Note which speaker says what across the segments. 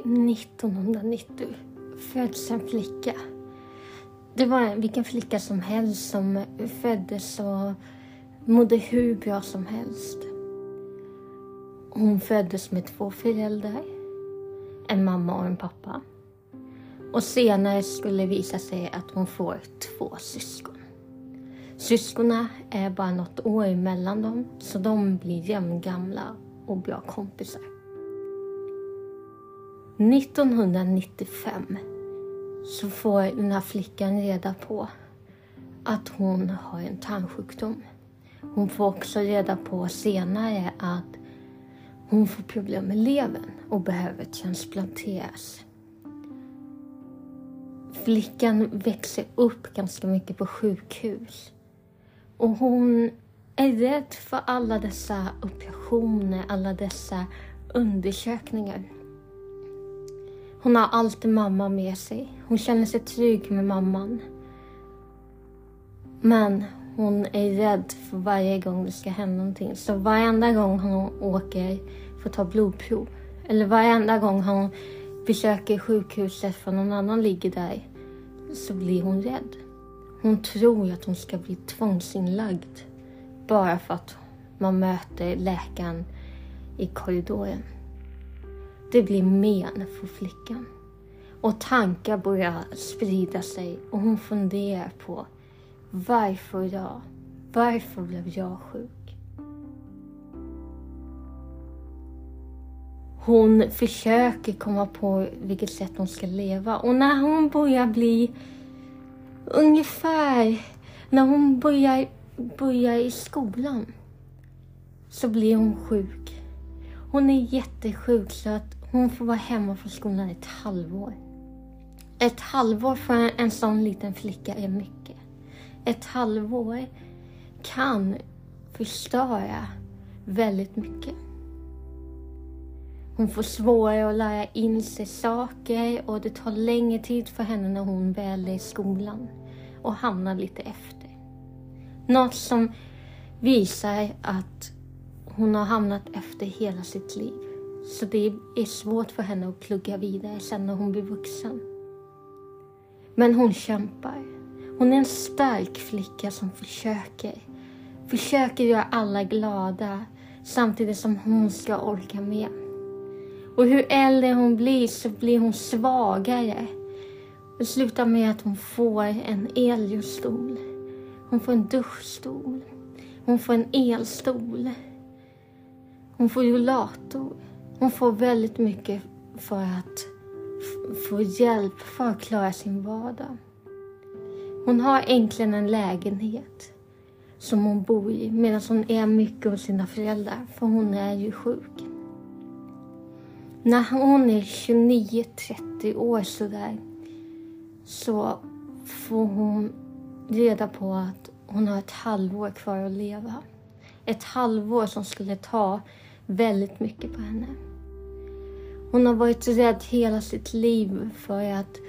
Speaker 1: 1990 föds en flicka. Det var vilken flicka som helst som eh, föddes och mådde hur bra som helst. Hon föddes med två föräldrar, en mamma och en pappa. Och senare skulle det visa sig att hon får två syskon. Syskonen är bara något år emellan dem, så de blir jämngamla och bra kompisar. 1995 så får den här flickan reda på att hon har en tarmsjukdom. Hon får också reda på senare att hon får problem med levern och behöver transplanteras. Flickan växer upp ganska mycket på sjukhus. Och hon är rädd för alla dessa operationer, alla dessa undersökningar. Hon har alltid mamma med sig. Hon känner sig trygg med mamman. Men hon är rädd för varje gång det ska hända någonting. Så varenda gång hon åker för att ta blodprov eller varenda gång hon besöker sjukhuset för någon annan ligger där så blir hon rädd. Hon tror att hon ska bli tvångsinlagd bara för att man möter läkaren i korridoren. Det blir men för flickan. Och tankar börjar sprida sig och hon funderar på varför jag? Varför blev jag sjuk? Hon försöker komma på vilket sätt hon ska leva och när hon börjar bli ungefär när hon börjar, börjar i skolan så blir hon sjuk. Hon är jättesjuk så att hon får vara hemma från skolan ett halvår. Ett halvår för en sån liten flicka är mycket. Ett halvår kan förstöra väldigt mycket. Hon får svårare att lära in sig saker och det tar längre tid för henne när hon väl är i skolan och hamnar lite efter. Något som visar att hon har hamnat efter hela sitt liv. Så det är svårt för henne att plugga vidare sen när hon blir vuxen. Men hon kämpar. Hon är en stark flicka som försöker. Försöker göra alla glada samtidigt som hon ska orka med. Och hur äldre hon blir så blir hon svagare. Det slutar med att hon får en elljusstol. Hon får en duschstol. Hon får en elstol. Hon får rullator. Hon får väldigt mycket för att få hjälp för att klara sin vardag. Hon har äntligen en lägenhet som hon bor i medan hon är mycket hos sina föräldrar för hon är ju sjuk. När hon är 29-30 år sådär så får hon reda på att hon har ett halvår kvar att leva. Ett halvår som skulle ta väldigt mycket på henne. Hon har varit rädd hela sitt liv för att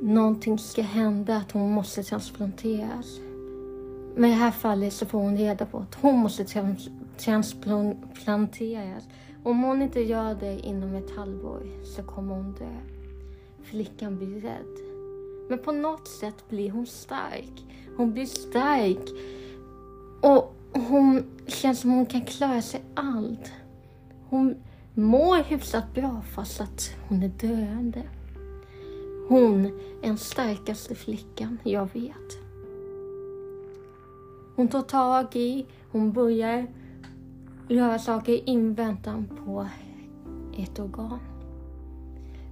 Speaker 1: någonting ska hända, att hon måste transplanteras. Men i det här fallet så får hon reda på att hon måste trans transplanteras. Om hon inte gör det inom ett halvår så kommer hon dö. Flickan blir rädd. Men på något sätt blir hon stark. Hon blir stark. Och hon känns som hon kan klara sig allt. Hon mår hyfsat bra fast att hon är döende. Hon är den starkaste flickan jag vet. Hon tar tag i, hon börjar göra saker i inväntan på ett organ.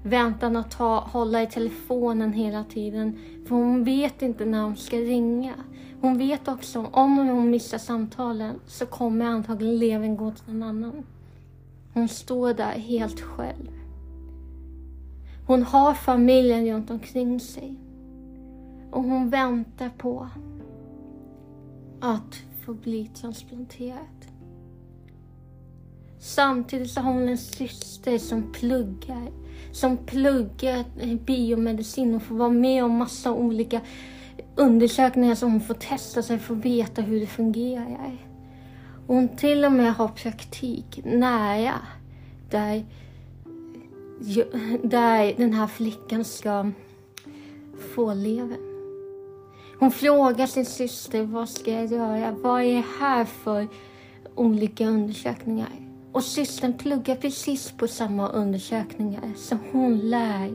Speaker 1: Väntan att ta, hålla i telefonen hela tiden, för hon vet inte när hon ska ringa. Hon vet också, om hon missar samtalen så kommer antagligen levern gå till någon annan. Hon står där helt själv. Hon har familjen runt omkring sig. Och hon väntar på att få bli transplanterad. Samtidigt så har hon en syster som pluggar, som pluggar biomedicin och får vara med om massa olika undersökningar som hon får testa sig för att veta hur det fungerar. Och hon till och med har praktik nära där där den här flickan ska få leva. Hon frågar sin syster, vad ska jag göra? Vad är det här för olika undersökningar? Och systern pluggar precis på samma undersökningar, så hon lär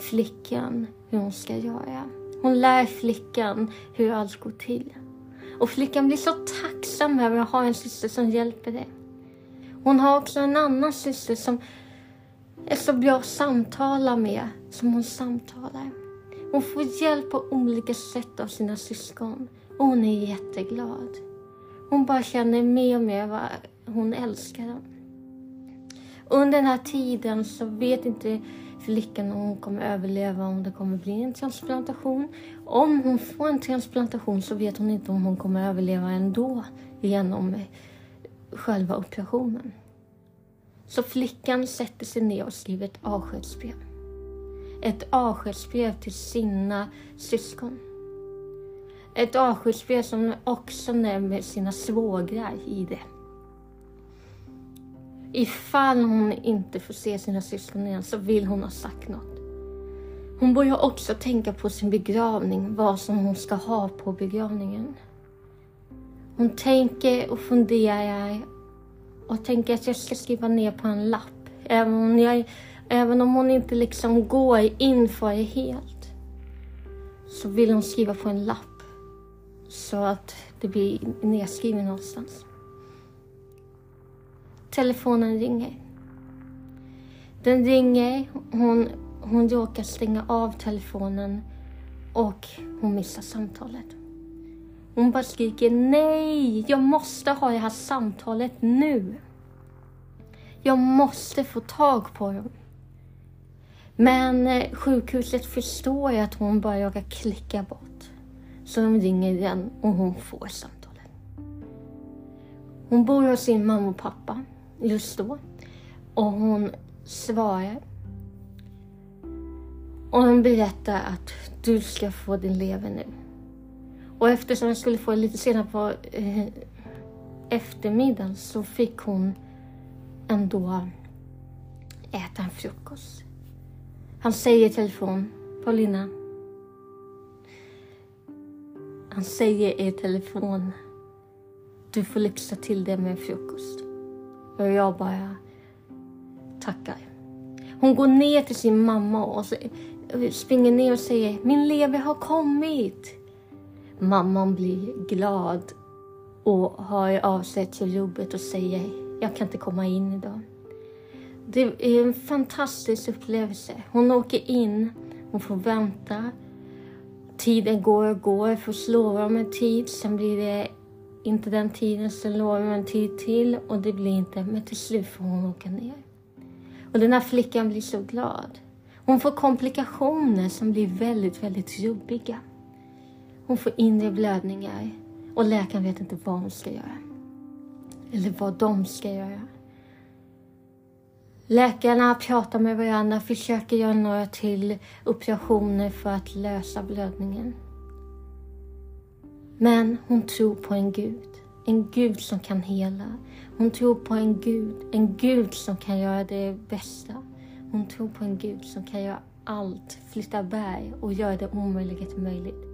Speaker 1: flickan hur hon ska göra. Hon lär flickan hur allt går till. Och flickan blir så tacksam över att ha en syster som hjälper dig. Hon har också en annan syster som är så bra att samtala med, som hon samtalar. Hon får hjälp på olika sätt av sina syskon och hon är jätteglad. Hon bara känner mer och mer vad hon älskar dem. Under den här tiden så vet inte flickan om hon kommer överleva, om det kommer bli en transplantation. Om hon får en transplantation så vet hon inte om hon kommer överleva ändå genom själva operationen. Så flickan sätter sig ner och skriver ett avskedsbrev. Ett avskedsbrev till sina syskon. Ett avskedsbrev som också nämner sina svågrar i det. Ifall hon inte får se sina syskon igen så vill hon ha sagt något. Hon börjar också tänka på sin begravning, vad som hon ska ha på begravningen. Hon tänker och funderar och tänker att jag ska skriva ner på en lapp. Även om, jag, även om hon inte liksom går in för det helt. Så vill hon skriva på en lapp. Så att det blir nedskrivet någonstans. Telefonen ringer. Den ringer, hon, hon råkar stänga av telefonen och hon missar samtalet. Hon bara skriker nej, jag måste ha det här samtalet nu. Jag måste få tag på dem. Men eh, sjukhuset förstår att hon bara råkar klicka bort. Så de ringer igen och hon får samtalet. Hon bor hos sin mamma och pappa just då. Och hon svarar. Och hon berättar att du ska få din lever nu. Och eftersom jag skulle få det lite senare på eh, eftermiddagen så fick hon ändå äta en frukost. Han säger i telefon, Paulina. Han säger i telefon, du får lyxa till det med frukost. Och jag bara tackar. Hon går ner till sin mamma och springer ner och säger, min lever har kommit. Mamman blir glad och har av sig till jobbet och säger jag kan inte komma in idag. Det är en fantastisk upplevelse. Hon åker in, hon får vänta. Tiden går och går, får slå om en tid, sen blir det inte den tiden, som lovar en tid till och det blir inte, men till slut får hon åka ner. Och den här flickan blir så glad. Hon får komplikationer som blir väldigt, väldigt jobbiga. Hon får inre blödningar och läkaren vet inte vad hon ska göra. Eller vad de ska göra. Läkarna pratar med varandra, försöker göra några till operationer för att lösa blödningen. Men hon tror på en Gud. En Gud som kan hela. Hon tror på en Gud. En Gud som kan göra det bästa. Hon tror på en Gud som kan göra allt, flytta berg och göra det omöjliga till möjligt.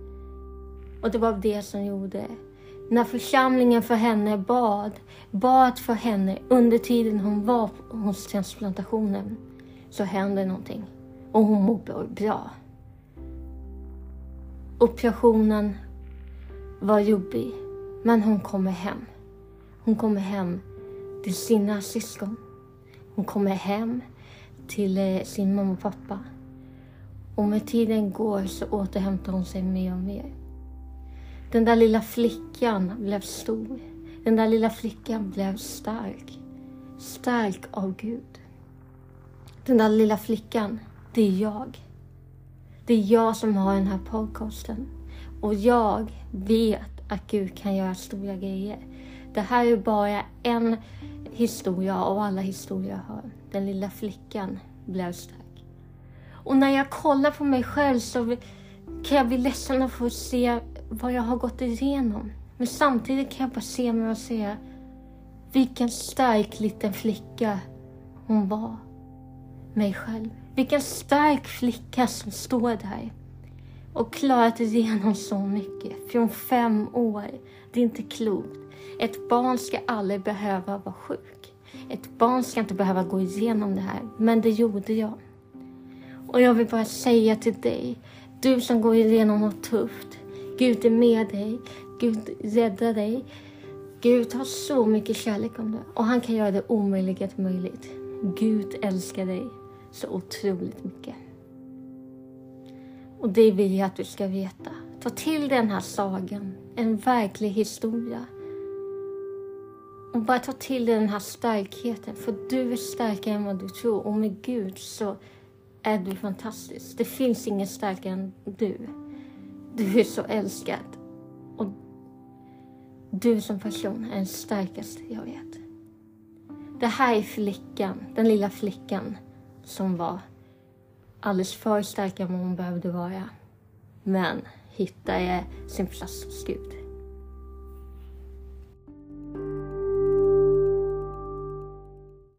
Speaker 1: Och det var det som gjorde när församlingen för henne bad, bad för henne under tiden hon var hos transplantationen, så hände någonting. Och hon mår bra. Operationen var jobbig, men hon kommer hem. Hon kommer hem till sina syskon. Hon kommer hem till eh, sin mamma och pappa. Och med tiden går så återhämtar hon sig mer och mer. Den där lilla flickan blev stor. Den där lilla flickan blev stark. Stark av Gud. Den där lilla flickan, det är jag. Det är jag som har den här podcasten. Och jag vet att Gud kan göra stora grejer. Det här är bara en historia av alla historier jag har. Den lilla flickan blev stark. Och när jag kollar på mig själv så kan jag bli ledsen att få se vad jag har gått igenom. Men samtidigt kan jag bara se mig och säga vilken stark liten flicka hon var. mig själv. Vilken stark flicka som står där och klarat igenom så mycket från fem år. Det är inte klokt. Ett barn ska aldrig behöva vara sjuk. Ett barn ska inte behöva gå igenom det här, men det gjorde jag. Och jag vill bara säga till dig, du som går igenom något tufft, Gud är med dig, Gud räddar dig. Gud har så mycket kärlek om dig och han kan göra det omöjliga möjligt. Gud älskar dig så otroligt mycket. Och det vill jag att du ska veta. Ta till den här sagan, en verklig historia. Och bara ta till dig den här starkheten, för du är starkare än vad du tror. Och med Gud så är du fantastisk. Det finns ingen starkare än du. Du är så älskad. Och du som person är den starkaste jag vet. Det här är flickan, den lilla flickan som var alldeles för stark än vad hon behövde vara. Men hittade sin plats hos Gud.